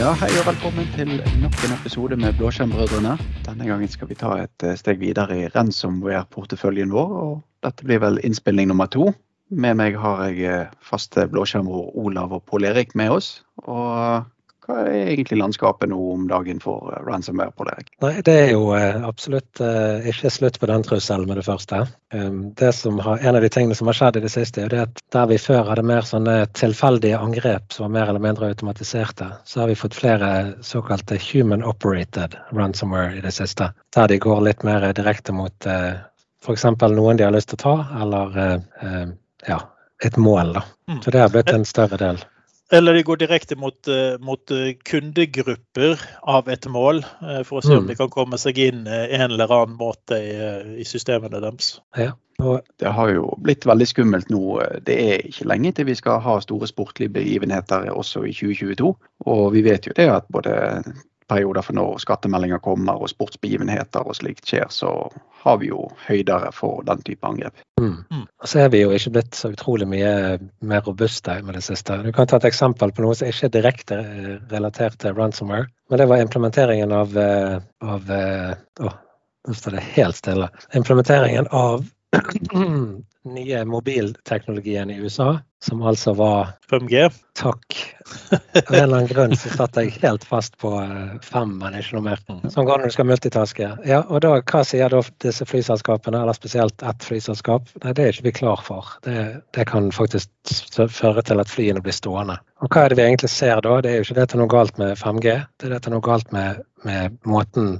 Ja, hei og velkommen til nok en episode med Blåskjermbrødrene. Denne gangen skal vi ta et eh, steg videre i ransomware-porteføljen vår, og dette blir vel innspilling nummer to. Med meg har jeg eh, faste blåskjermbror Olav og Pål Erik med oss. Og hva er egentlig landskapet nå om dagen for eh, ransomware, Pål Erik? Nei, Det er jo eh, absolutt eh, ikke slutt på den trusselen med det første. Um, det som har, en av de tingene som har skjedd i det siste, er at der vi før hadde mer sånne tilfeldige angrep som var mer eller mindre automatiserte, så har vi fått flere såkalte human operated ransomware i det siste. Der de går litt mer direkte mot f.eks. noen de har lyst til å ta, eller ja, et mål. da. Mm. Så det har blitt en større del. Eller de går direkte mot, eh, mot, eh, kundegrupper av et mål, eh, for å se om mm. de kan komme seg inn en eller annen måte i, i systemene deres. Ja. Det har jo blitt veldig skummelt nå. Det er ikke lenge til vi skal ha store sportlige begivenheter også i 2022. Og vi vet jo det at både perioder for når skattemeldinger kommer og sportsbegivenheter og slikt skjer, så har vi jo høydere for den type angrep. Mm. Mm. Og så er vi jo ikke blitt så utrolig mye mer robuste med det siste. Du kan ta et eksempel på noe som ikke er direkte eh, relatert til ransomware. Men det var implementeringen av, eh, av Å, nå står det helt stille. Implementeringen av nye mobilteknologien i USA, som altså var 5G? Takk. Av en eller annen grunn så satt jeg helt fast på eh, fem, men ikke noe mer. Sånn går det når du skal multitaske. Ja, og da, Hva sier da disse flyselskapene, eller spesielt ett flyselskap? Nei, det er ikke vi klar for. Det, det kan faktisk føre til at flyene blir stående. Og Hva er det vi egentlig ser da? Det er jo ikke det er noe galt med 5G, det er det er noe galt med, med måten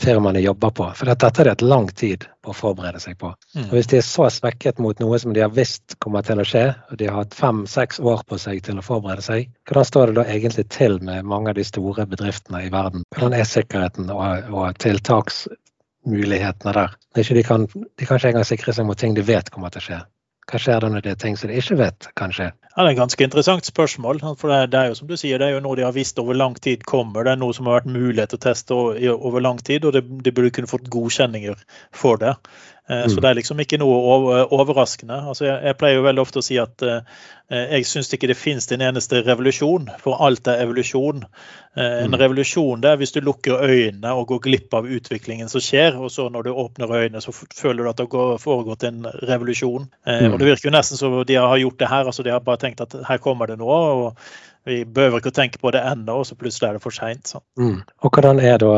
firmaene jobber på. For dette er de et lang tid på å forberede seg på. Mm. Og Hvis de er så svekket mot noe som de har visst kommer til å skje, og de har hatt fem-seks år på seg til å forberede seg, hvordan står det da egentlig til med mange av de store bedriftene i verden? Hvordan er sikkerheten og, og tiltaksmulighetene der? De kan, de kan ikke engang sikre seg mot ting de vet kommer til å skje. Hva skjer da når det er ting som de ikke vet kanskje? Ja, det er et ganske interessant spørsmål. for det, er jo som du sier, det er jo noe de har visst over lang tid kommer. Det er noe som har vært mulighet til å teste over lang tid, og de burde kunne fått godkjenninger for det. Eh, så mm. det er liksom ikke noe overraskende. Altså jeg, jeg, pleier jo veldig ofte å si at uh, jeg syns ikke det finnes en eneste revolusjon, for alt er evolusjon. En mm. revolusjon det er hvis du lukker øynene og går glipp av utviklingen som skjer, og så når du åpner øynene, så føler du at det har foregått en revolusjon. Mm. Og det virker jo nesten som de har gjort det her. altså De har bare tenkt at her kommer det noe. og vi behøver ikke å tenke på det ennå, og så plutselig er det for seint. Mm. Og hvordan, er det,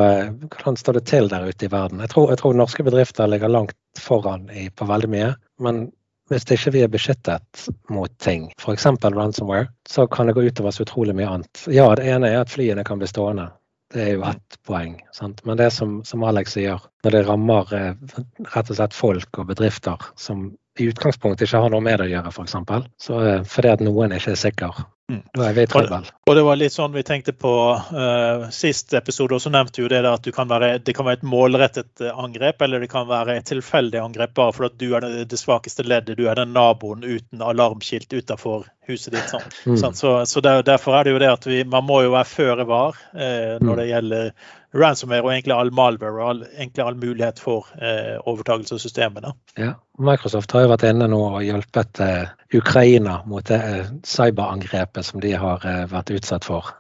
hvordan står det til der ute i verden? Jeg tror, jeg tror norske bedrifter ligger langt foran i, på veldig mye. Men hvis ikke vi er beskyttet mot ting, f.eks. ransomware, så kan det gå utover så utrolig mye annet. Ja, det ene er at flyene kan bli stående. Det er jo ett poeng. Sant? Men det som, som Alex sier, når det rammer eh, rett og slett folk og bedrifter som i utgangspunktet ikke har noe med det å gjøre, f.eks., for så eh, fordi at noen ikke er sikker, Mm. Trøbbel. Og det var litt sånn vi tenkte på uh, sist episode, og så nevnte jo det at kan være, det kan være et målrettet eh, angrep, eller det kan være et tilfeldig angrep bare fordi du er det, svakeste leddet, du er den naboen uten alarmskilt utenfor huset ditt. Sånn. Mm. Sånn, så, så der, derfor er det jo det at vi, man må jo være føre var uh, når mm. det gjelder ransomware og egentlig all malware og all, egentlig all mulighet for eh, overtakelse av systemene. Ja, Microsoft har jo vært inne nå og hjulpet eh, Ukraina mot det eh, cyberangrepet som de har eh, vært utsatt for.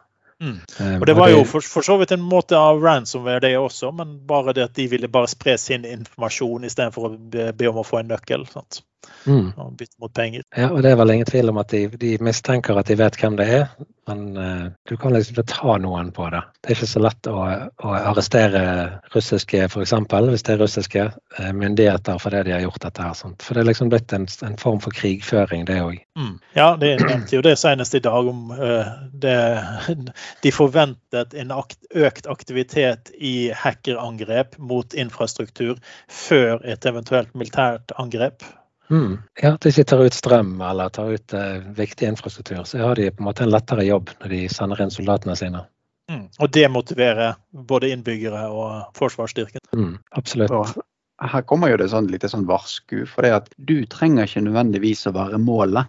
Mm. Eh, og Det var jo for, for, så vidt en måte av ransomware, det også, men bare det at de ville bare spre sin informasjon istedenfor å be, be om å få en nøkkel. Sant? Mm. Og bytte mot penger. Ja, og det er vel ingen tvil om at de, de mistenker at de vet hvem det er, men uh, du kan liksom ikke ta noen på det. Det er ikke så lett å, å arrestere russiske, f.eks., hvis det er russiske uh, myndigheter for det de har gjort dette her. Sånt. For det er liksom blitt en, en form for krigføring, det òg. Mm. Ja, det nevnte jo det senest i dag om uh, det De forventet en akt, økt aktivitet i hackerangrep mot infrastruktur før et eventuelt militært angrep. Mm. Ja, at de tar ut strøm eller tar ut uh, viktig infrastruktur, så har de på en måte en lettere jobb når de sender inn soldatene sine. Mm. Og det motiverer både innbyggere og forsvarsstyrken. Mm, absolutt. Og her kommer jo det sånn, litt sånn varsku. For det at du trenger ikke nødvendigvis å være målet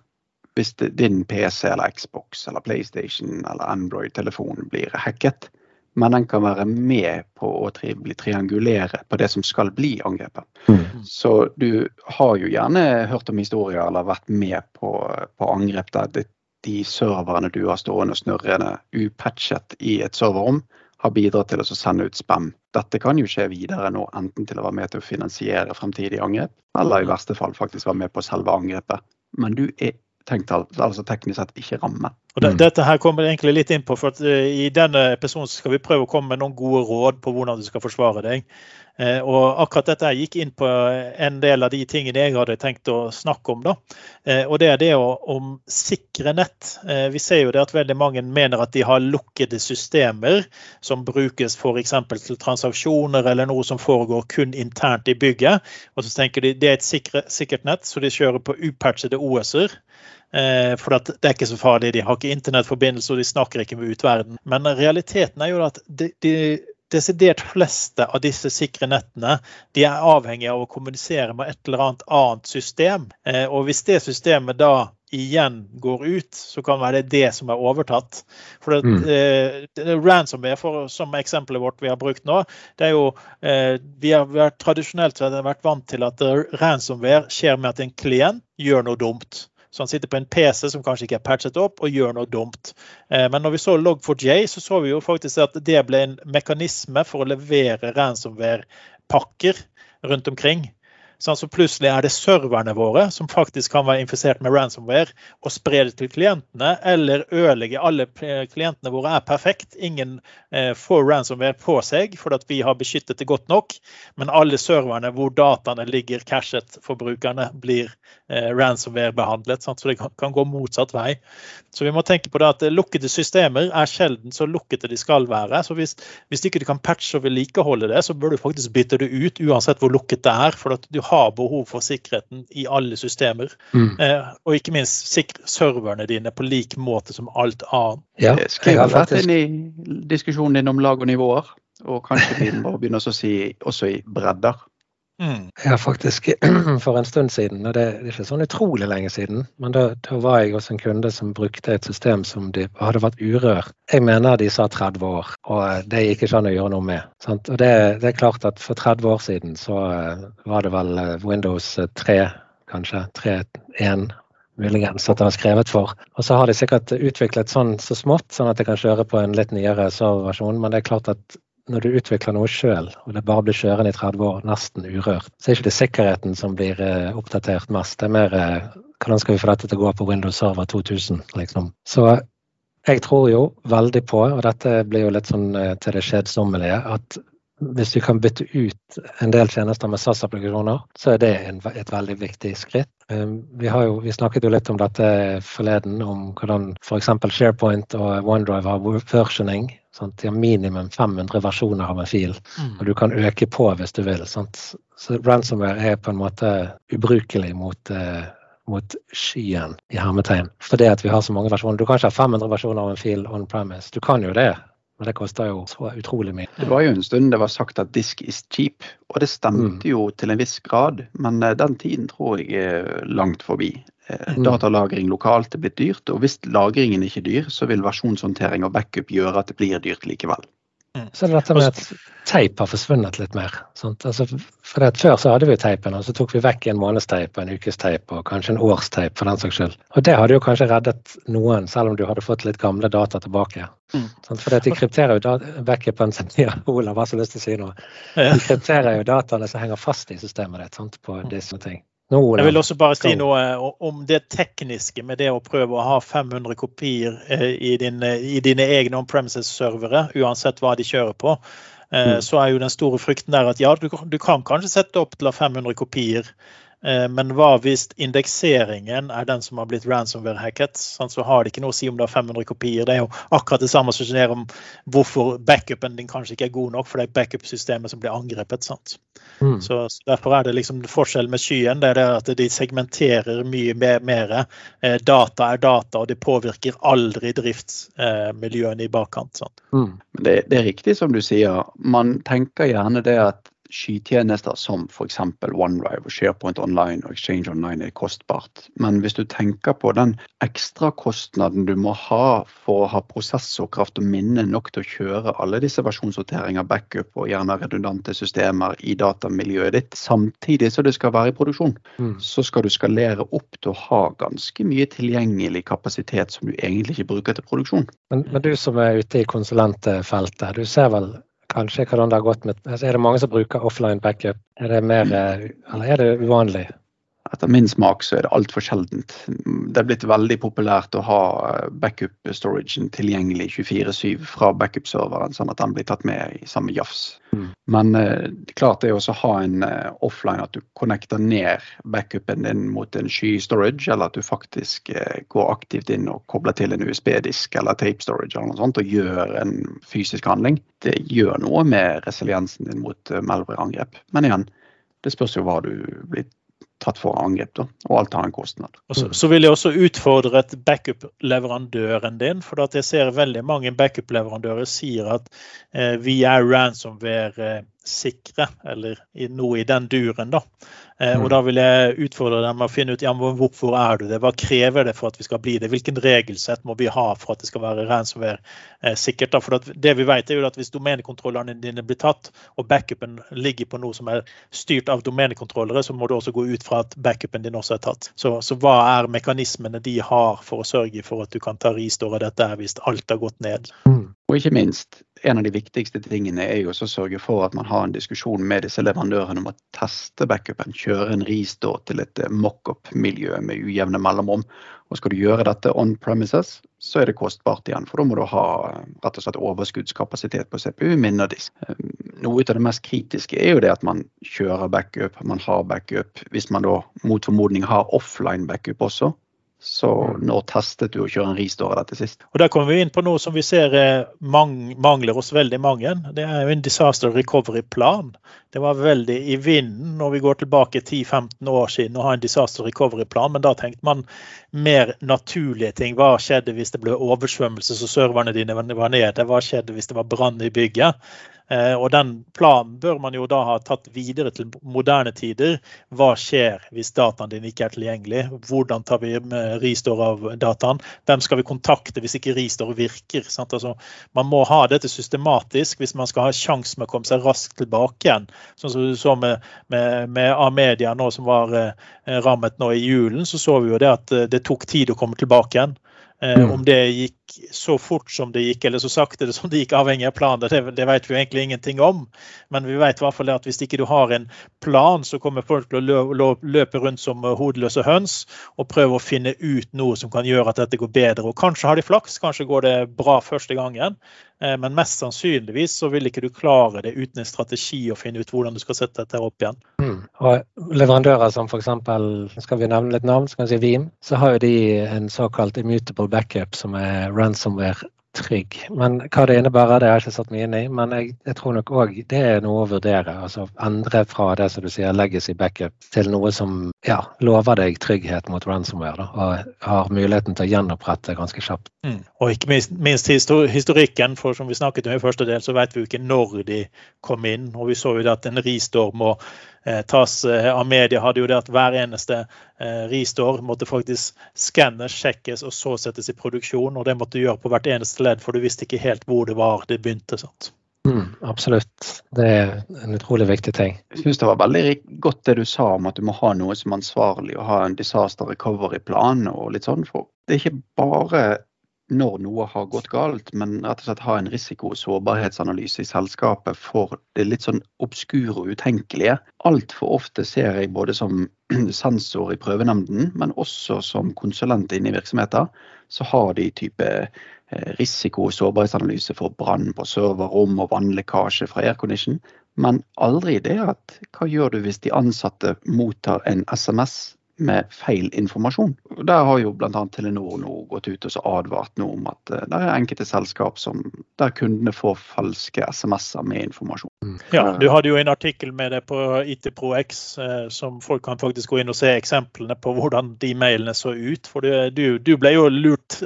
hvis din PC eller Xbox eller PlayStation eller Android-telefon blir hacket men den kan være med på å tri triangulere på det som skal bli angrepet. Mm. Så du har jo gjerne hørt om historier eller vært med på, på angrep der de, de serverne du har stående og snurrende upatchet i et serverrom, har bidratt til å sende ut spam. Dette kan jo skje videre nå, enten til å være med til å finansiere fremtidige angrep, eller i verste fall faktisk være med på selve angrepet. Men du er altså teknisk sett ikke ramme. Og det, dette her kommer egentlig litt inn på, for at uh, I denne episoden skal vi prøve å komme med noen gode råd på hvordan du skal forsvare deg. Uh, og akkurat dette gikk inn på en del av de tingene jeg hadde tenkt å snakke om. da. Uh, og Det er det om sikre nett. vi ser jo det at veldig mange mener at de har lukkede systemer som brukes f.eks. til transaksjoner eller noe som foregår kun internt i bygget. Og så tenker de det er et sikre, sikkert nett, så de kjører på upatchede OS-er. Eh, for det er ikke så farlig, de har ikke internettforbindelse og de snakker ikke med utverden. Men realiteten er jo at de, de desidert fleste av disse sikre nettene de er avhengige av å kommunisere med et eller annet annet system. Eh, og hvis det systemet da igjen går ut, så kan det være det som er overtatt. For det, mm. eh, Ransomware, for, som eksempelet vårt vi har brukt nå, det er jo eh, vi, har, vi, har, tradisjonelt vært vant til at ransomware skjer med at en klient gjør noe dumt. Så han sitter på en PC som kanskje ikke er patchet opp, og gjør noe dumt. Eh, men når vi så Log4j, så så vi jo faktisk at det ble en mekanisme for å levere ransomware-pakker rundt omkring. Sånn, så plutselig er det serverne våre som faktisk kan være infisert med ransomware og spre det til klientene, eller ødelegge alle klientene våre er perfekt. Ingen eh, får ransomware på seg fordi vi har beskyttet det godt nok. Men alle serverne hvor dataene ligger cashet for brukerne, blir eh, ransomware-behandlet. Sånn, så det kan, gå motsatt vei. Så vi må tenke på det at lukkede systemer er sjelden så lukkede de skal være. Så hvis, hvis ikke du kan patche og vedlikeholde det, så bør du faktisk bytte det ut uansett hvor lukket det er. for at du har har behov for sikkerheten i alle systemer. Mm. Eh, og ikke minst sikre serverne dine på lik måte som alt annet. Ja, jeg har vært inn i diskusjonen din om lag og nivåer, og kanskje vi må begynne å si også i bredder. Mm. Ja, faktisk for en stund siden, og det er ikke sånn utrolig lenge siden, men da, da, var jeg hos en kunde som brukte et system som de hadde vært urør. Jeg mener de sa 30 år, og det gikk ikke an å gjøre noe med. Sant? Og det, det, er klart at for 30 år siden så eh, var det vel eh, Windows 3, kanskje, 3.1 muligens at det var skrevet for. Og så har de sikkert utviklet sånn så smått, sånn at det kan kjøre på en litt nyere serverversjon, men det er klart at når du utvikler noe sjøl, og det bare blir kjørende i 30 år, nesten urørt, så er ikke det sikkerheten som blir eh, oppdatert mest. Det er mer eh, hvordan skal vi få dette til å gå på Windows Server 2000, liksom. Så jeg tror jo veldig på, og dette blir jo litt sånn eh, til det kjedsommelige, at hvis vi kan bytte ut en del tjenester med SAS-applikasjoner, så er det en, et veldig viktig skritt. Vi, jo, vi, snakket jo litt om dette forleden, om hvordan f.eks. SharePoint og OneDrive har versioning Sant? De har minimum 500 versjoner av en fil, mm. og du kan øke på hvis du vil. Sant? Så ransomware er på en måte ubrukelig mot, eh, mot skyen i hermetegn. Fordi at vi har så mange versjoner. Du kan ikke ha 500 versjoner av en fil on premise. Du kan jo det, men det koster jo så utrolig mye. Det var jo en stund det var sagt at disk is cheap, og det stemte mm. jo til en viss grad. Men eh, den tiden tror jeg er langt forbi. Eh, mm. Datalagring lokalt er blitt dyrt, og hvis lagringen ikke er dyr, så vil versjonshåndtering og backup gjøre at det blir dyrt likevel. Mm. Så det er dette med at teip har forsvunnet litt mer. Altså, for Før så hadde vi teipen, og så tok vi vekk en månedsteip, en ukes teip og kanskje en årsteip for den saks skyld. Og det hadde jo kanskje reddet noen, selv om du hadde fått litt gamle data tilbake. Mm. For de krypterer jo backupen sin. Ja, Olav har så lyst til å si noe. De krypterer jo dataene som henger fast i systemet ditt sant, på mm. disse ting. Jeg vil også bare si noe om det tekniske med det å prøve å ha 500 kopier eh, i dine, i dine egne on-premises-servere, uansett hva de kjører på. Eh, mm. Så er jo den store frykten der at ja, du, du kan kanskje sette opp til 500 kopier Eh, men hva hvis indekseringen er den som har blitt ransomware-hacket? Sånn, så har det ikke noe å si om du har 500 kopier. Det er jo akkurat det samme som skjer om hvorfor backupen din kanskje ikke er god nok, for det er backup-systemet som blir angrepet. Mm. Så, så, Derfor er det liksom forskjell med skyen. det er det at De segmenterer mye mer. mer. Eh, data er data, og det påvirker aldri driftsmiljøene eh, i bakkant. Mm. Det, det er riktig som du sier. Man tenker gjerne det at skytjenester som f.eks. OneDrive SharePoint Online og Exchange Online er kostbart. Men hvis du tenker på den ekstrakostnaden du må ha for å ha prosessorkraft og minne nok til å kjøre alle disse versjonssorteringer, backup og gjerne redundante systemer i datamiljøet ditt, samtidig som det skal være i produksjon, mm. så skal du skalere opp til å ha ganske mye tilgjengelig kapasitet som du egentlig ikke bruker til produksjon. Men, men du som er ute i konsulentfeltet, du ser vel kanskje hvordan det har gått med altså Er det mange som bruker offline backup? Er det mer, eh, eller er det uvanlig? Etter min smak så er det altfor sjeldent. Det er blitt veldig populært å ha backup-storagen tilgjengelig 24-7 fra backup-serveren, sånn at den blir tatt med i samme jafs. Mm. Men eh, klart det er også å ha en eh, offline, at du connecter ned backupen din mot en sky-storage, eller at du faktisk eh, går aktivt inn og kobler til en USB-disk eller tape-storage eller noe sånt, og gjør en fysisk handling. Det gjør noe med resiliensen din mot uh, Melbury-angrep. Men igjen, det spørs jo hva du blir tatt for angrep. Da. Og alt har en kostnad. Så, så, vil jeg også utfordre et backup-leverandøren din. For jeg ser veldig mange backup-leverandører sier at eh, vi er ransomware-sikre, eller noe i den duren. da. Eh, og mm. Da vil jeg utfordre dem med å finne ut ja, hvorfor er du det, hva krever det for at vi skal bli det, hvilken regelsett må vi ha for at det skal være ransomware-sikkert. da, For det vi vet er jo at Hvis domenekontrollene dine blir tatt, og backupen ligger på noe som er styrt av domenekontrollere, så må du også gå ut fra at backupen din også er tatt. Så, så hva er mekanismene de har for å sørge for at du kan ta ristore dette hvis alt har gått ned? Mm. Og ikke minst, en av de viktigste tingene er jo å sørge for at man har en diskusjon med disse leverandørene om å teste backupen. Kjøre en ris til et eh, mock-up-miljø med ujevne mellomrom. Og skal du gjøre dette on premises, så er det kostbart igjen. For da må du ha rett og slett overskuddskapasitet på CPU, minner disk. Eh, noe av det mest kritiske er jo det at man kjører backup, man har backup. Hvis man da mot formodning har offline backup også, så nå testet du å kjøre en ristore dette sist? Og Der kommer vi inn på noe som vi ser mangler hos veldig mange. Det er jo en disaster recovery-plan. Det var veldig i vinden når vi går tilbake 10-15 år siden å ha en disaster recovery-plan, men da tenkte man mer naturlige ting. Hva skjedde hvis det ble oversvømmelse så serverne dine var nede? Hva skjedde hvis det var brann i bygget? Eh, og den planen bør man jo da ha tatt videre til moderne tider. Hva skjer hvis dataen din ikke er tilgjengelig? Hvordan tar vi restore av dataen? Hvem skal vi kontakte hvis ikke restore virker? Altså, man må ha dette systematisk hvis man skal ha sjanse med å komme seg raskt tilbake igjen. Sånn som du så med, med, med Amedia nå som var eh, rammet nå i julen, så så vi jo det at eh, det tok tid å komme tilbake igjen. Eh, mm. Om det gikk så fort som det gikk, eller så sakte som det gikk, avhengig av planen, det, det, vet vi egentlig ingenting om. Men vi vet i hvert fall at hvis ikke du har en plan, så kommer folk til å løpe rundt som hodeløse høns og prøve å finne ut noe som kan gjøre at dette går bedre. Og kanskje har de flaks, kanskje går det bra første gangen. Eh, men mest sannsynligvis så vil ikke du klare det uten en strategi å finne ut hvordan du skal sette dette opp igjen. Mm. Og leverandører som f.eks. skal vi nevne litt navn, skal vi si Veeam, så har jo de en såkalt immutable backup som er ransomware trygg. Men hva det innebærer, det har jeg ikke satt meg inn i. Men jeg, jeg tror nok òg det er noe å vurdere. Altså endre fra det som du sier, legacy backup, til noe som ja, lover deg trygghet mot ransomware. Da, og har muligheten til å gjenopprette ganske kjapt. Mm. Og ikke minst, historikken, for som vi snakket om i første del, så vet vi jo ikke når de kom inn. Og vi så jo at en ristorm Eh, tas eh, av media, hadde jo det at hver eneste eh, ristår måtte faktisk skannes, sjekkes og så settes i produksjon. Og det måtte du gjøre på hvert eneste ledd, for du visste ikke helt hvor det var det begynte. sant? Mm, absolutt. Det er en utrolig viktig ting. Jeg synes det var veldig godt det du sa om at du må ha noe som ansvarlig og ha en disaster recovery-plan og litt sånn. For det er ikke bare når noe har gått galt, men rett og slett ha en risiko- og sårbarhetsanalyse i selskapet for det litt sånn obskure og utenkelige. Altfor ofte ser jeg både som sensor i prøvenemnden, men også som konsulent inne i virksomheter, så har de type eh, risiko- og sårbarhetsanalyse for brann på serverrom og vannlekkasje fra aircondition. Men aldri det at hva gjør du hvis de ansatte mottar en SMS med feil informasjon. Der har jo bl.a. Telenor nå gått ut og advart noe om at eh, det er enkelte selskap som, der kundene får falske SMS-er med informasjon. Mm. Ja, Du hadde jo en artikkel med det på IT Pro X eh, som folk kan faktisk gå inn og se eksemplene på hvordan de mailene så ut. For du, du ble jo lurt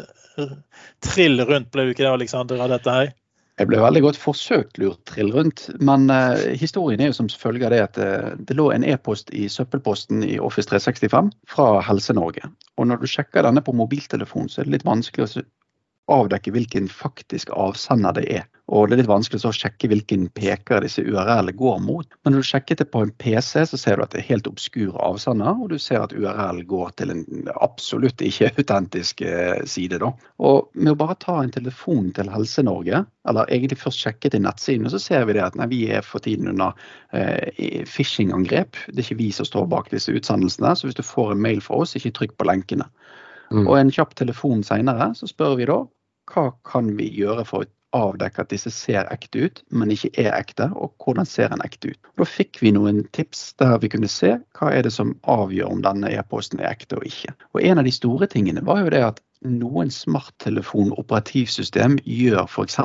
trill rundt, ble du ikke det, Aleksander, av dette her? Jeg ble veldig godt forsøkt lurt trill rundt, men uh, historien er jo som følge av det at uh, det lå en e-post i søppelposten i Office 365 fra Helse-Norge. Og når du sjekker denne på mobiltelefon, så er det litt vanskelig å avdekke hvilken faktisk avsender det er. Og det er litt vanskelig å sjekke hvilken peker disse URL-ene går mot. Men når du sjekker det på en PC, så ser du at det er helt obskur avsender, og du ser at URL går til en absolutt ikke autentisk eh, side. Da. Og med å bare ta en telefon til Helse-Norge, eller egentlig først sjekke til nettsiden, så ser vi det at nei, vi er for tiden under eh, phishing-angrep. Det er ikke vi som står bak disse utsendelsene, så hvis du får en mail fra oss, ikke trykk på lenkene. Mm. Og en kjapp telefon seinere så spør vi da hva kan vi gjøre for å avdekke at disse ser ekte ut, men ikke er ekte, og hvordan ser en ekte ut. Da fikk vi noen tips der vi kunne se hva er det som avgjør om denne e-posten er ekte og ikke. Og En av de store tingene var jo det at noen smarttelefon-operativsystem gjør f.eks.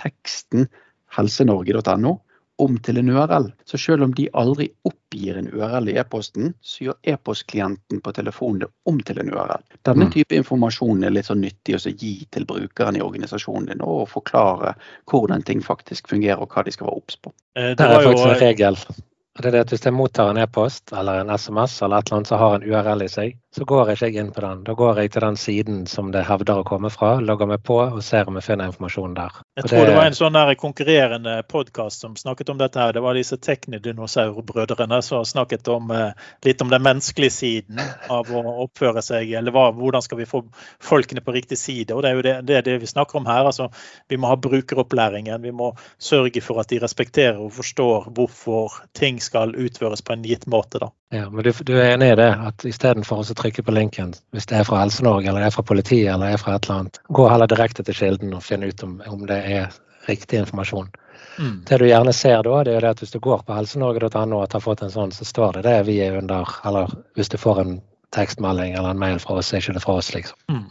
teksten helsenorge.no om til en URL. Så selv om de aldri oppgir en URL i e-posten, så gjør e-postklienten på telefonen det om til en URL. Denne mm. type informasjon er litt så nyttig å gi til brukeren i organisasjonen din, og forklare hvordan ting faktisk fungerer og hva de skal være obs på. Eh, det er faktisk en regel. Det er det at Hvis jeg mottar en e-post eller en SMS eller et eller annet som har en URL i seg, så går jeg ikke inn på den. Da går jeg til den siden som det hevder å komme fra, logger meg på og ser om jeg finner informasjon der. Jeg tror det, det var en sånn der konkurrerende podkast som snakket om dette. her. Det var disse teknidinosaurbrødrene som snakket om, eh, litt om den menneskelige siden av å oppføre seg, eller hva, hvordan skal vi få folkene på riktig side. Og Det er jo det, det, det vi snakker om her. altså Vi må ha brukeropplæringen. Vi må sørge for at de respekterer og forstår hvorfor ting skal utføres på en gitt måte. da. Ja, men du, du er enig i det, at istedenfor å trykke på linken, hvis det er fra Helse-Norge eller det er fra politiet eller det er fra et eller annet, gå heller direkte til kilden og finne ut om, om det er riktig informasjon. Mm. Det du gjerne ser da, det er at hvis du går på helsenorge.no og har fått en sånn, så står det det vi er under, eller hvis du får en tekstmelding eller en mail fra oss, er ikke det fra oss, liksom. Mm.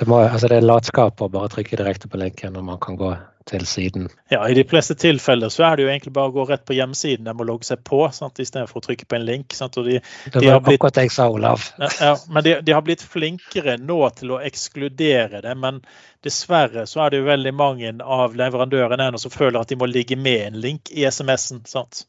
Det, må, altså det er latskap å bare trykke direkte på linken når man kan gå til siden. Ja, I de fleste tilfeller så er det jo egentlig bare å gå rett på hjemmesiden. De må logge seg på sant, istedenfor å trykke på en link. Sant, de, det var blitt, akkurat jeg sa, Olav. Ja, men de, de, har blitt flinkere nå til å ekskludere det. Men dessverre så er det jo veldig mange av leverandørene som føler at de må ligge med en link i SMS-en. sant?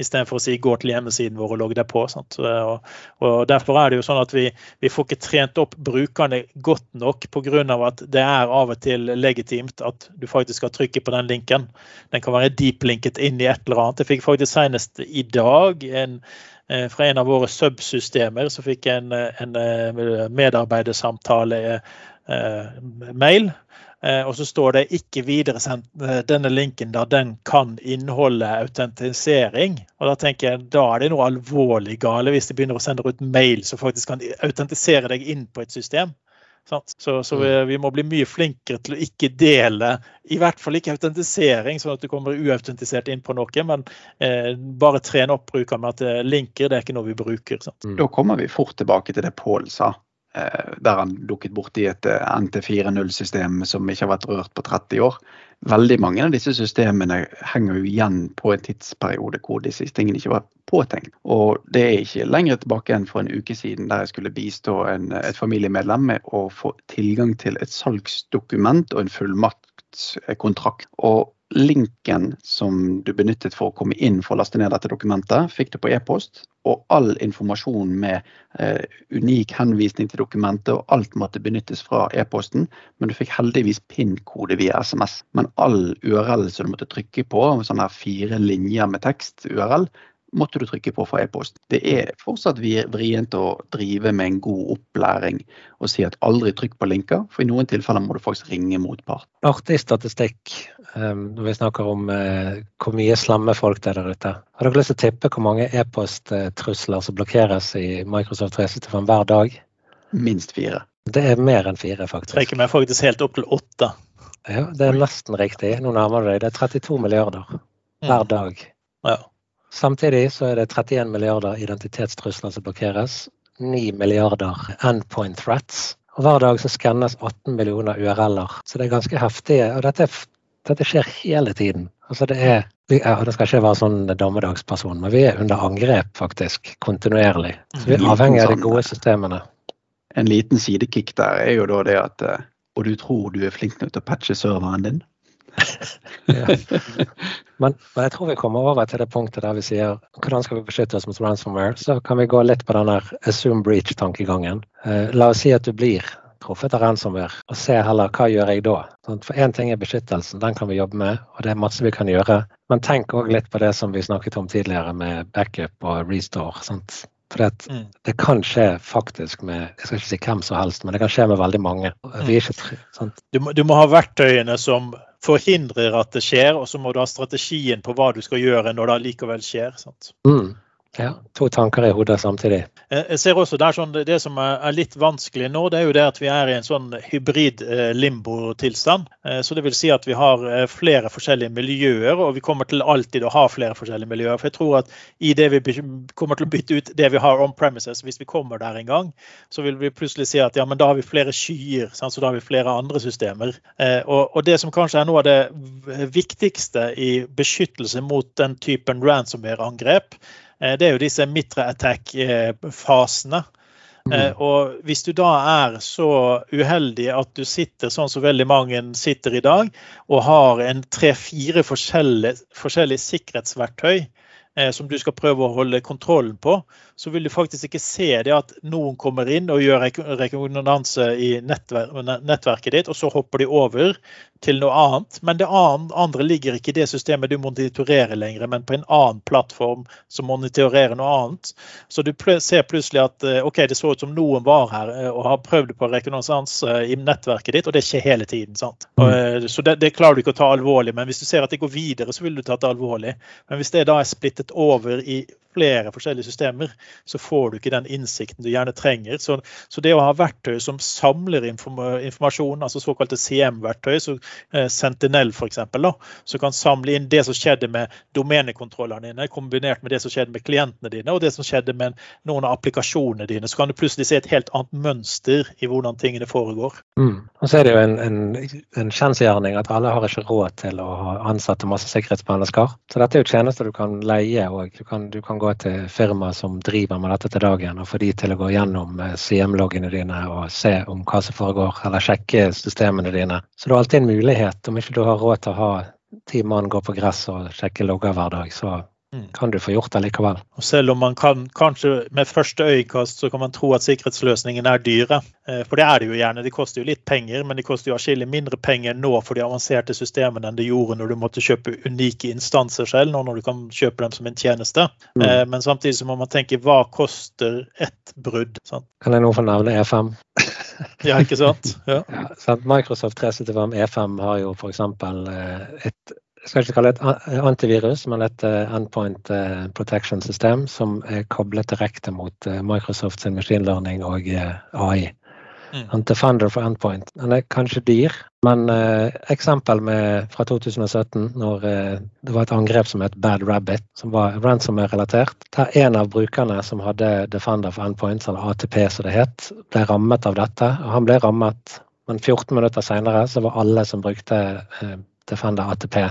Istedenfor å si 'gå til hjemmesiden vår og logg deg på'. Og, og, Derfor er det jo sånn at vi, vi får ikke trent opp brukerne godt nok pga. at det er av og til legitimt at du faktisk skal trykke på den linken. Den kan være deep-linket inn i et eller annet. Jeg fikk faktisk senest i dag en, eh, fra en av våre subsystemer så fikk jeg en, en eh, medarbeidersamtale eh, mail Eh, og så står det 'ikke videresendt eh, denne linken da den kan inneholde autentisering'. Og Da tenker jeg da er det noe alvorlig gale hvis de begynner å sende ut mail som faktisk kan autentisere deg inn på et system. Så, så vi, mm. vi, må bli mye flinkere til å ikke dele, i hvert fall ikke autentisering, sånn at du kommer uautentisert inn på noe, men eh, bare trene opp bruken med at eh, linker det er ikke noe vi bruker. Sant? Da kommer vi fort tilbake til det Pål sa. Eh, der han dukket borti et eh, NT40-system som ikke har vært rørt på 30 år. Veldig mange av disse systemene henger jo igjen på en tidsperiode hvor disse tingene ikke var påtenkt. Og det er ikke lenger tilbake enn for en uke siden der jeg skulle bistå en, et familiemedlem med å få tilgang til et salgsdokument og en fullmaktskontrakt. Og linken som du benyttet for å komme inn for å laste ned dette dokumentet, fikk du på e-post. Og all informasjon med eh, unik henvisning til dokumentet og alt måtte benyttes fra e-posten. Men du fikk heldigvis PIN-kode via SMS. Men all URL som du måtte trykke på, sånne fire linjer med tekst, URL, måtte du trykke på for e-post. Det er fortsatt vrient å drive med en god opplæring og si at aldri trykk på linker, for i noen tilfeller må du faktisk ringe motpart. Artig statistikk ehm, når vi snakker om eh, hvor mye slemme folk det er der ute. Har dere lyst til å tippe hvor mange e-posttrusler som blokkeres i Microsoft 365 hver dag? Minst fire. Det er mer enn fire, faktisk. Trekker meg faktisk helt opp til åtte. Ja, det er nesten riktig. Nå nærmer du deg. Det er 32 milliarder hver mm. dag. Ja. Samtidig så er det 31 milliarder identitetstrusler som blokkeres. 9 milliarder endpoint threats. Og hver dag så skannes 18 millioner URL-er. Så det er ganske heftige. Og dette, dette skjer hele tiden. Altså det er ja, det skal ikke være sånn dommedagsperson, men vi er under angrep faktisk kontinuerlig. Så vi er avhengig av de gode systemene. En liten sidekick der er jo da det at eh, Og du tror du er flink nok til å patche serveren din? men, men, jeg tror vi kommer over til det punktet der vi sier hvordan skal vi beskytte oss mot ransomware. Så kan vi gå litt på den der assume breach-tankegangen. Eh, la oss si at du blir truffet av ransomware, og se heller hva gjør jeg da. Sånn, for én ting er beskyttelsen, den kan vi jobbe med, og det er masse vi kan gjøre. Men tenk òg litt på det som vi snakket om tidligere med backup og restore. Sant? For mm. det, kan skje faktisk med jeg skal ikke si hvem som helst, men det kan skje med veldig mange. Ikke, du, må, du, må, ha verktøyene som forhindrer at det skjer, og så må du ha strategien på hva du skal gjøre når det likevel skjer. Mm. Ja, To tanker i hodet samtidig. Jeg ser også der sånn, Det som er litt vanskelig nå, det er jo det at vi er i en sånn hybrid eh, limbo-tilstand. Eh, så det vil si at vi har eh, flere forskjellige miljøer, og vi kommer til alltid å ha flere forskjellige miljøer. For jeg tror at i det vi kommer til å bytte ut det vi har on premises, hvis vi kommer der en gang, så vil vi plutselig si at ja, men da har vi flere skyer, så da har vi flere andre systemer. Og det som kanskje er noe av det viktigste i beskyttelse mot den typen ransomware-angrep, Eh, det er jo disse mitre attack-fasene. Mm. Eh, og hvis du da er så uheldig at du sitter sånn som veldig mange sitter i dag, og har en tre-fire forskjellige, forskjellige sikkerhetsverktøy eh, som du skal prøve å holde kontrollen på, så vil du faktisk ikke se det at noen kommer inn og gjør rekognosanse i nettverket ditt, og så hopper de over til noe annet. Men det andre ligger ikke i det systemet du monitorerer lenger, men på en annen plattform som monitorerer noe annet. Så du ser plutselig at eh, OK, det så ut som noen var her eh, og har prøvd på rekognosans i nettverket ditt, og det skjer hele tiden. sant? Mm. Eh, så det, det, klarer du ikke å ta alvorlig. Men hvis du ser at det går videre, så vil du ta det alvorlig. Men hvis det da er splittet over i flere forskjellige systemer, så får du ikke den innsikten du gjerne trenger. Så, så det å ha verktøy som samler informasjon, altså såkalte CM-verktøy, så eh, Sentinel f.eks., som kan samle inn det som skjedde med domenekontrollene dine, kombinert med det som skjedde med klientene dine, og det som skjedde med noen av applikasjonene dine, så kan du plutselig se et helt annet mønster i hvordan tingene foregår. Mm. Og så er det jo en, en, en kjensgjerning at alle har ikke råd til å ha ansatte masse sikkerhetsmennesker. Så dette er jo tjenester du kan leie og du du kan gå til firma som driver med dette til dagen, og få de til å gå gjennom eh, CM-loggene dine og se om hva som foregår, eller sjekke systemene dine. Så det er alltid en mulighet, om ikke du har råd til å ha ti mann gå på gress og sjekke logger hver dag, så Mm. kan du få gjort det likevel. Og selv om man kan, kanskje med første øyekast så kan man tro at sikkerhetsløsningen er dyre. Eh, for det er det jo gjerne. De koster jo litt penger, men de koster jo atskillig mindre penger nå for de avanserte systemene enn det gjorde når du måtte kjøpe unike instanser selv, nå når du kan kjøpe dem som en tjeneste. Mm. Eh, men samtidig så må man tenke hva koster ett brudd? Sant? Kan jeg nå få nevne E5? ja, ikke sant? Ja. Ja, Microsoft 375 E5 har jo f.eks. Eh, et jeg skal ikke kalle det et antivirus, men et eh, endpoint eh, protection system som er koblet direkte mot Microsoft sin machine learning og AI. Mm. Defender for endpoint. Den er kanskje dyr, men eh, eksempel med, fra 2017, når eh, det var et angrep som het Bad Rabbit, som var ransomware-relatert. Der en av brukerne som hadde Defender for endpoints, eller ATP som det het, ble rammet av dette. og Han ble rammet, men 14 minutter senere så var alle som brukte eh, Defender ATP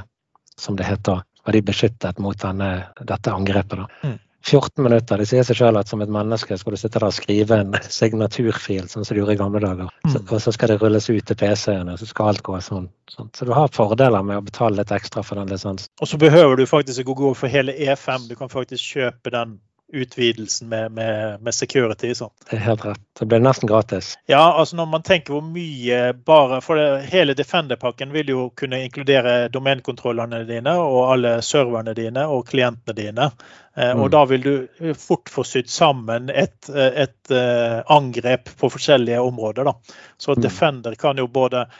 som det heter, var de beskyttet mot denne, dette angrepet. da. Mm. 14 minutter. Det sier seg selv at som et menneske skal du sitte der og skrive en signaturfil, sånn som du gjorde i gamle dager. Mm. Så, og så skal det rulles ut til PC-ene, så skal alt gå sånn, sånn. Så du har fordeler med å betale litt ekstra for den lisensen. Og så behøver du faktisk ikke gå for hele E5. Du kan faktisk kjøpe den utvidelsen med, med, med security. Sånn. Det er helt rett. Det blir nesten gratis. Ja, altså når man tenker hvor mye bare For det, hele Defender-pakken vil jo kunne inkludere domenkontrollene dine og alle serverne dine og klientene dine. Eh, mm. Og da vil du fort få sydd sammen et, et, uh, angrep på forskjellige områder. Da. Så mm. Defender kan jo både Eh,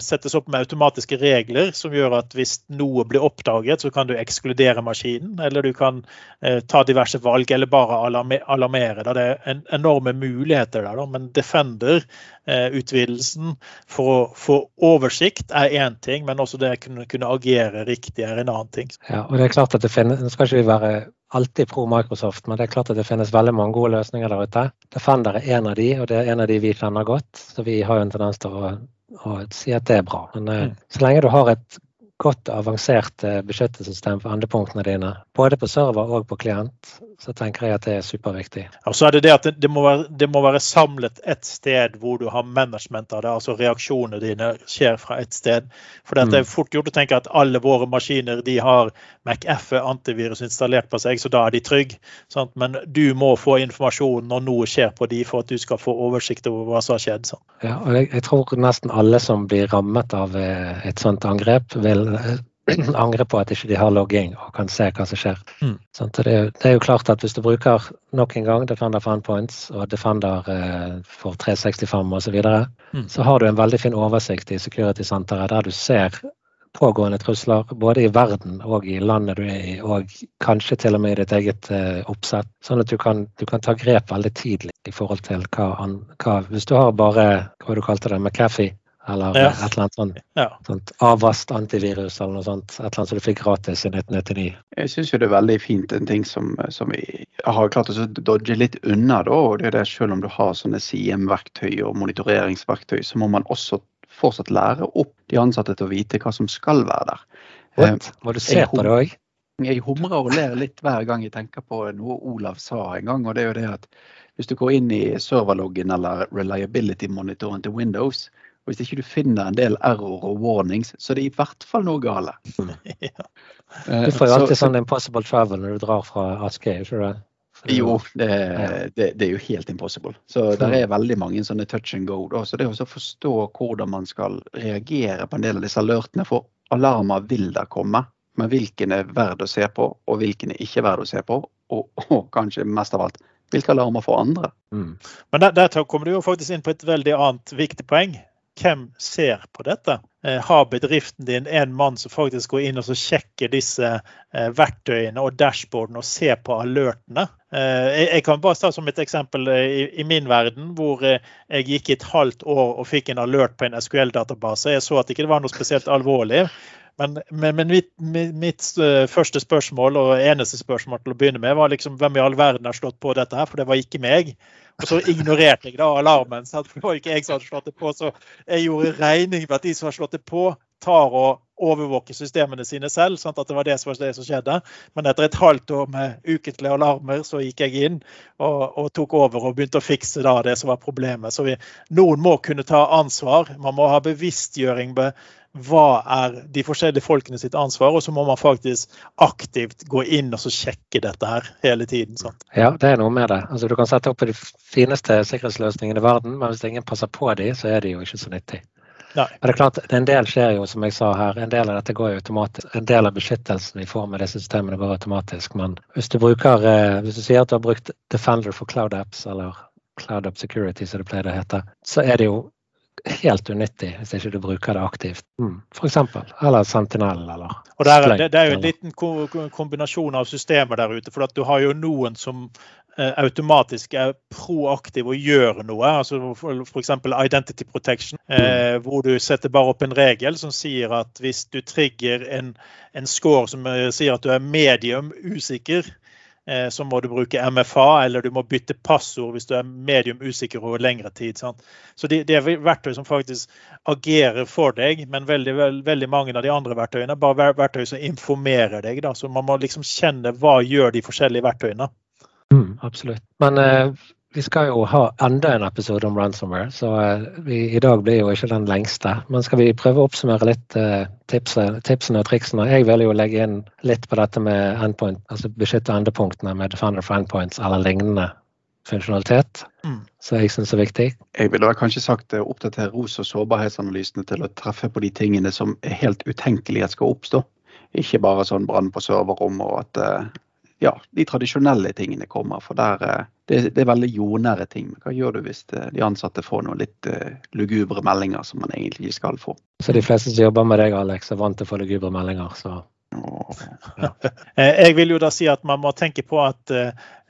settes opp med automatiske regler som gjør at hvis noe blir oppdaget, så kan du ekskludere maskinen. Eller du kan eh, ta diverse valg, eller bare alarmere. Det er en enorme muligheter der. Men Defender-utvidelsen eh, for å få oversikt er én ting, men også det å kunne, kunne, agere riktig er en annen ting. Ja, og det er klart at det finnes, Nå skal ikke vi være alltid pro Microsoft, men det er klart at det finnes veldig mange gode løsninger der ute. Defender er en av de, og det er en av de vi kjenner godt. Så vi har jo en tendens til å og si at det er bra. Men eh, mm. så lenge du har et godt avansert eh, beskyttelsessystem for endepunktene dine, både på server og på klient, så tenker jeg at det er superviktig. Og så er det det at det må, være, det må være samlet et sted hvor du har management av det, altså reaksjonene dine skjer fra et sted. For det er mm. fort gjort å tenke at alle våre maskiner de har MacF-antivirus installert på seg, så da er de trygge. Sant? Men du må få informasjon når noe skjer på de for at du skal få oversikt over hva som har skjedd. Sant? Ja, og jeg, jeg tror nesten alle som blir rammet av eh, et sånt angrep, vil angre på at ikke de har logging og kan se hva som skjer. Mm. Sånn, det, er, det, er, jo klart at hvis du bruker nok en gang Defender for Points og Defender eh, for 365 osv., så, videre, mm. så har du en veldig fin oversikt i security-senteret der du ser pågående trusler både i verden og i landet du er i, og kanskje til og med i ditt eget eh, oppsett. Sånn at du kan, du kan, ta grep veldig tidlig i forhold til hva, hva Hvis du har bare hva du kalte det, McAfee eller ja. et eller annet sånt, ja. sånt avvast antivirus eller noe sånt. Et eller annet som du fikk gratis i 1999. Jeg syns det er veldig fint en ting som, som vi har klart å dodge litt unna. da, og det er det Selv om du har sånne CM-verktøy og monitoreringsverktøy, så må man også fortsatt lære opp de ansatte til å vite hva som skal være der. What? Må du se på det òg? Jeg humrer og ler litt hver gang jeg tenker på noe Olav sa en gang. og det er jo det at Hvis du går inn i serverloggen eller reliability-monitoren til Windows, og hvis ikke du finner en del error og warnings, så er det i hvert fall noe gale. ja. Du får jo alltid så, sånn impossible travel når du drar fra Askøy, ikke sant? Jo, det, det, det, er jo helt impossible. Så det er veldig mange sånne touch and go. Da. Så det å forstå hvordan man skal reagere på en del av disse alertene, for alarmer vil da komme. Men hvilken er verd å se på, og hvilken er ikke verd å se på. Og, og kanskje mest av alt, hvilke alarmer for andre. Mm. Men der, der, kommer du jo faktisk inn på et veldig annet viktig poeng hvem ser på dette? Eh, har bedriften din en mann som faktisk går inn og sjekker disse eh, verktøyene og dashboardene og ser på alertene? Eh, jeg kan bare ta som et eksempel i min verden, hvor jeg gikk i et halvt år og fikk en alert på en SQL-database. Jeg så at det ikke var noe spesielt alvorlig. Men, men, men mitt, mitt, første spørsmål og eneste spørsmål til å begynne med var liksom hvem i all verden har slått på dette her, for det var ikke meg. Og så ignorerte jeg da alarmen. Så det var ikke jeg som hadde slått det på. Så jeg gjorde regning med at de som har slått det på, tar og overvåker systemene sine selv. sånn at det var det som var det som skjedde. Men etter et halvt år med ukentlige alarmer, så gikk jeg inn og, og tok over og begynte å fikse da det som var problemet. Så vi, noen må kunne ta ansvar. Man må ha bevisstgjøring med hva er de forskjellige folkene sitt ansvar, og så må man faktisk aktivt gå inn og så sjekke dette her hele tiden. Sant? Ja, det er noe med det. Altså, du kan sette opp de fineste sikkerhetsløsningene i verden, men hvis ingen passer på de, så er de jo ikke så nyttige. Nei. det er klart, En del skjer jo, som jeg sa her, en del av dette går jo automatisk. En del av beskyttelsen vi får med disse systemene går automatisk. Men hvis du bruker, eh, hvis du sier at du har brukt Defender for Cloud Apps, eller Cloud Up Security, som det pleier å hete, så er det jo helt unyttig hvis ikke du bruker det aktivt. Mm. F.eks. Eller Sentinel eller Og der, det, det, er jo en liten kombinasjon av systemer der ute. For at du har jo noen som eh, automatisk er proaktiv og gjør noe. altså F.eks. Identity Protection, eh, mm. hvor du setter bare opp en regel som sier at hvis du trigger en, en score som eh, sier at du er medium usikker, så må du bruke MFA, eller du må bytte passord hvis du er medium usikker over lengre tid. Sant? Så det, det, er verktøy som faktisk agerer for deg, men veldig, veld, veldig mange av de andre verktøyene er bare verktøy som informerer deg. Da. Så man må liksom kjenne hva gjør de forskjellige verktøyene. Mm, absolutt. Men eh, vi skal jo ha enda en episode om ransomware, så eh, vi, i dag blir jo ikke den lengste. Men skal vi prøve å oppsummere litt uh, tipsene, tipsene og triksene? Jeg vil jo legge inn litt på dette med endpoint, altså beskytte endepunktene med Defender for endpoints eller lignende funksjonalitet, mm. som jeg syns er viktig. Jeg ville kanskje sagt uh, oppdatere ROS- og sårbarhetsanalysene til å treffe på de tingene som er helt utenkelig at skal oppstå. Ikke bare sånn brann på serverrom og at uh, ja, de tradisjonelle tingene kommer. For der, eh, det, det, er veldig jordnære ting. Hva gjør du hvis eh, de ansatte får noen litt uh, lugubre meldinger som man egentlig ikke skal få? Så de fleste som jobber med deg, Alex, er vant til å få lugubre meldinger, så ja. Jeg vil jo da si at man må tenke på at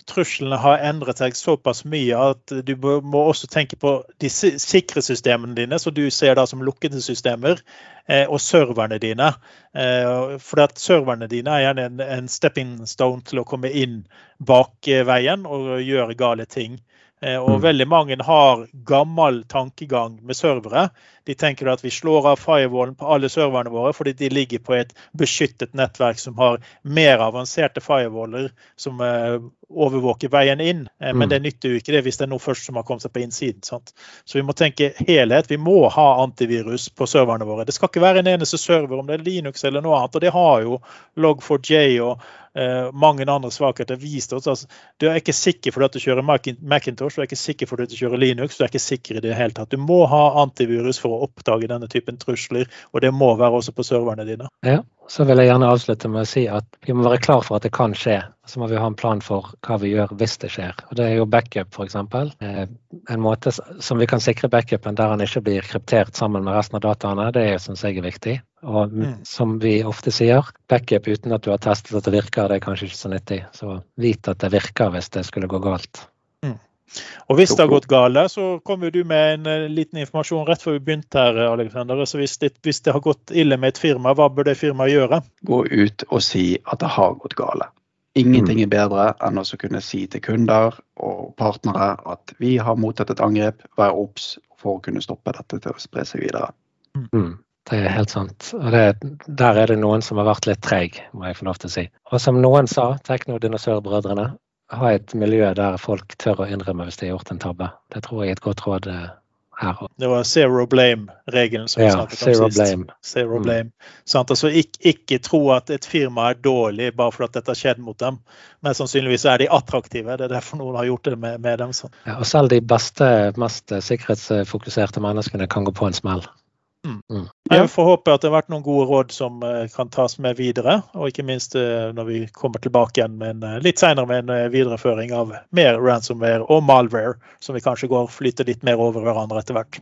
truslene har endret seg såpass mye at du må også tenke på de sikre systemene dine, som du ser da som lukkede systemer, eh, og serverne dine. Eh, for at serverne dine er gjerne en, en stepping stone til å komme inn bak veien og gjøre gale ting. Eh, og mm. veldig mange har gammel tankegang med servere. De tenker at vi slår av firewallen på alle serverne våre fordi de ligger på et beskyttet nettverk som har mer avanserte firewaller som eh, overvåker veien inn. Eh, men mm. det nytter jo ikke det hvis det er noe først som har kommet seg på innsiden. Sant? Så vi må tenke helhet. Vi må ha antivirus på serverne våre. Det skal ikke være en eneste server, om det er Linux eller noe annet. Og det har jo Log4j og eh, mange andre svakheter vist oss. Altså, du er ikke sikker fordi at du kjører Macintosh, du er ikke sikker fordi at du kjører Linux. Du er ikke sikker i det hele tatt. Du må ha antivirus for å oppdage denne typen trusler, og det må være også på serverne dine. Ja, så vil jeg gjerne avslutte med å si at vi må være klar for at det kan skje. Så må vi ha en plan for hva vi gjør hvis det skjer. Og Det er jo backup, f.eks. Eh, en måte som vi kan sikre backupen der han ikke blir kryptert sammen med resten av dataene, det syns jeg er viktig. Og mm. som vi ofte sier, backup uten at du har testet at det virker, det er kanskje ikke så nyttig. Så vit at det virker hvis det skulle gå galt. Og hvis det har gått gale, så kom jo du med en eh, liten informasjon rett før vi begynte her, Alexander. Så hvis det, hvis det har gått ille med et firma, hva bør det firmaet gjøre? Gå ut og si at det har gått gale. Ingenting er bedre enn å kunne si til kunder og partnere at vi har mottatt et angrep, vær obs for å kunne stoppe dette til å spre seg videre. Mm. Det er helt sant. Og det, der er det noen som har vært litt treig, må jeg få lov til å si. Og som noen sa, Teknodinosaurbrødrene, ha et miljø der folk tør å innrømme hvis de har gjort en tabbe. Det tror jeg er et godt råd her her. Det var zero blame-regelen som vi ja, snakket om zero sist. Blame. Zero mm. blame. Sant? Altså, ikke, ikke, tro at et firma er dårlig bare fordi dette har skjedd mot dem. Men sannsynligvis er de attraktive. Det er derfor noen har gjort det med, med dem. Ja, og selv de beste, mest sikkerhetsfokuserte menneskene kan gå på en smell. Mm. mm. Jeg får håpe at det har vært noen gode råd som eh, kan tas med videre. Og ikke minst eh, når vi kommer tilbake igjen med en, eh, litt senere med en videreføring av mer ransomware og malware, som vi kanskje går flyter litt mer over hverandre etter hvert.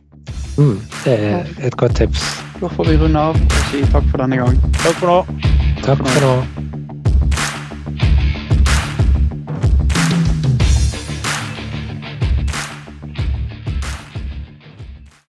Mm, det er et godt tips. Da får vi runde av og si takk for denne gang. Takk for nå. Takk for nå.